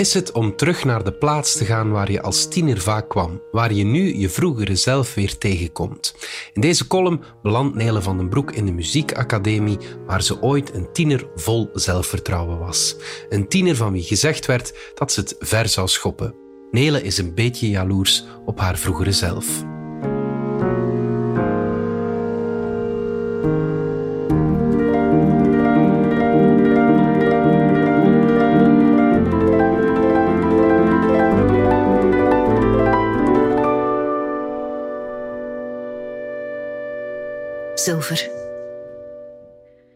is het om terug naar de plaats te gaan waar je als tiener vaak kwam, waar je nu je vroegere zelf weer tegenkomt? In deze column belandt Nele van den Broek in de muziekacademie, waar ze ooit een tiener vol zelfvertrouwen was. Een tiener van wie gezegd werd dat ze het ver zou schoppen. Nele is een beetje jaloers op haar vroegere zelf.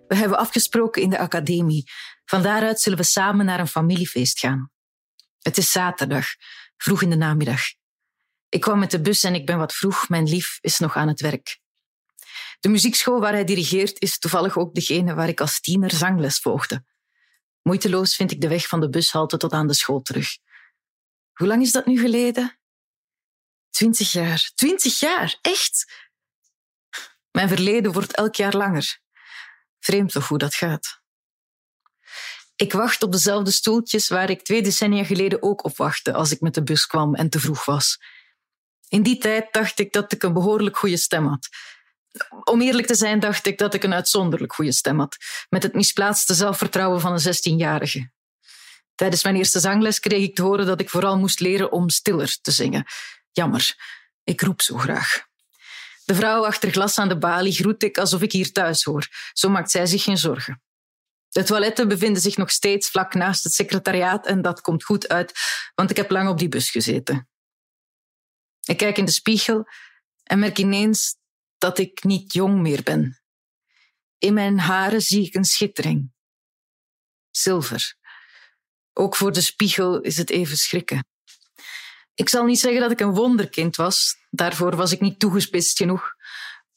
We hebben afgesproken in de academie. Van daaruit zullen we samen naar een familiefeest gaan. Het is zaterdag, vroeg in de namiddag. Ik kwam met de bus en ik ben wat vroeg. Mijn lief is nog aan het werk. De muziekschool waar hij dirigeert is toevallig ook degene waar ik als tiener zangles volgde. Moeiteloos vind ik de weg van de bushalte tot aan de school terug. Hoe lang is dat nu geleden? Twintig jaar. Twintig jaar, echt? Mijn verleden wordt elk jaar langer. Vreemd toch hoe dat gaat. Ik wacht op dezelfde stoeltjes waar ik twee decennia geleden ook op wachtte als ik met de bus kwam en te vroeg was. In die tijd dacht ik dat ik een behoorlijk goede stem had. Om eerlijk te zijn dacht ik dat ik een uitzonderlijk goede stem had, met het misplaatste zelfvertrouwen van een 16-jarige. Tijdens mijn eerste zangles kreeg ik te horen dat ik vooral moest leren om stiller te zingen. Jammer, ik roep zo graag. De vrouw achter glas aan de balie groet ik alsof ik hier thuis hoor. Zo maakt zij zich geen zorgen. De toiletten bevinden zich nog steeds vlak naast het secretariaat en dat komt goed uit, want ik heb lang op die bus gezeten. Ik kijk in de spiegel en merk ineens dat ik niet jong meer ben. In mijn haren zie ik een schittering. Zilver. Ook voor de spiegel is het even schrikken. Ik zal niet zeggen dat ik een wonderkind was. Daarvoor was ik niet toegespitst genoeg.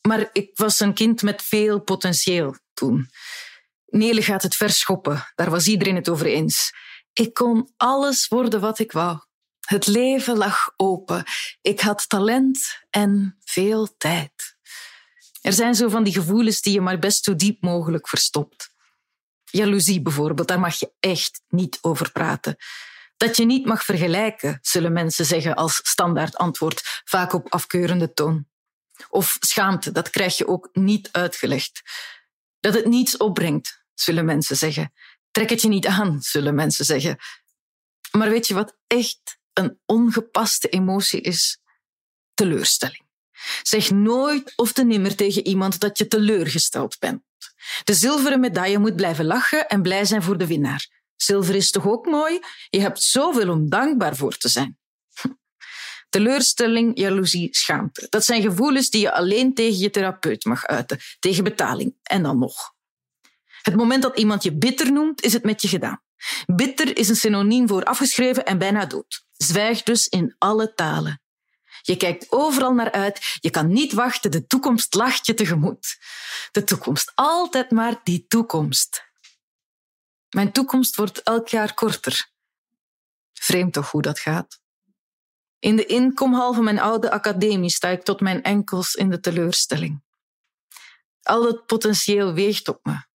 Maar ik was een kind met veel potentieel toen. Nele gaat het verschoppen. Daar was iedereen het over eens. Ik kon alles worden wat ik wou. Het leven lag open. Ik had talent en veel tijd. Er zijn zo van die gevoelens die je maar best zo diep mogelijk verstopt. Jaloezie bijvoorbeeld, daar mag je echt niet over praten. Dat je niet mag vergelijken, zullen mensen zeggen als standaard antwoord, vaak op afkeurende toon. Of schaamte, dat krijg je ook niet uitgelegd. Dat het niets opbrengt, zullen mensen zeggen. Trek het je niet aan, zullen mensen zeggen. Maar weet je wat echt een ongepaste emotie is? Teleurstelling. Zeg nooit of te nimmer tegen iemand dat je teleurgesteld bent. De zilveren medaille moet blijven lachen en blij zijn voor de winnaar. Zilver is toch ook mooi? Je hebt zoveel om dankbaar voor te zijn. Teleurstelling, jaloezie, schaamte. Dat zijn gevoelens die je alleen tegen je therapeut mag uiten, tegen betaling en dan nog. Het moment dat iemand je bitter noemt, is het met je gedaan. Bitter is een synoniem voor afgeschreven en bijna dood. Zwijg dus in alle talen. Je kijkt overal naar uit. Je kan niet wachten. De toekomst lacht je tegemoet. De toekomst. Altijd maar die toekomst. Mijn toekomst wordt elk jaar korter. Vreemd toch hoe dat gaat? In de inkomhal van mijn oude academie sta ik tot mijn enkels in de teleurstelling. Al het potentieel weegt op me.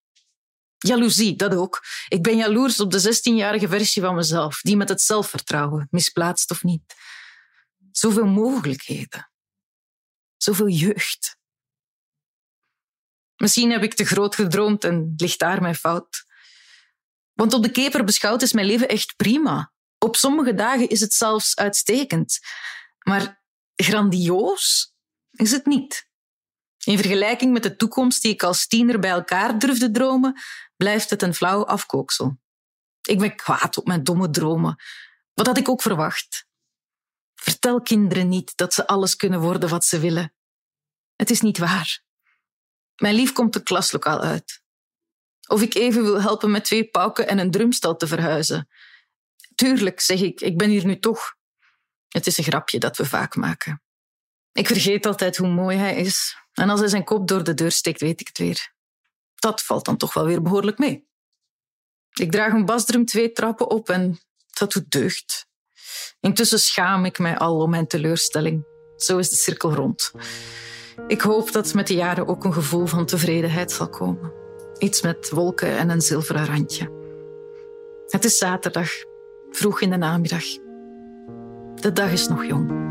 Jaloezie, dat ook. Ik ben jaloers op de 16-jarige versie van mezelf, die met het zelfvertrouwen, misplaatst of niet. Zoveel mogelijkheden. Zoveel jeugd. Misschien heb ik te groot gedroomd en ligt daar mijn fout. Want op de keper beschouwd is mijn leven echt prima. Op sommige dagen is het zelfs uitstekend. Maar grandioos is het niet. In vergelijking met de toekomst die ik als tiener bij elkaar durfde dromen, blijft het een flauw afkooksel. Ik ben kwaad op mijn domme dromen. Wat had ik ook verwacht? Vertel kinderen niet dat ze alles kunnen worden wat ze willen. Het is niet waar. Mijn lief komt de klaslokaal uit. Of ik even wil helpen met twee pauken en een drumstal te verhuizen. Tuurlijk, zeg ik, ik ben hier nu toch. Het is een grapje dat we vaak maken. Ik vergeet altijd hoe mooi hij is. En als hij zijn kop door de deur steekt, weet ik het weer. Dat valt dan toch wel weer behoorlijk mee. Ik draag een basdrum twee trappen op en dat doet deugd. Intussen schaam ik mij al om mijn teleurstelling. Zo is de cirkel rond. Ik hoop dat met de jaren ook een gevoel van tevredenheid zal komen. Iets met wolken en een zilveren randje. Het is zaterdag. vroeg in de namiddag. De dag is nog jong.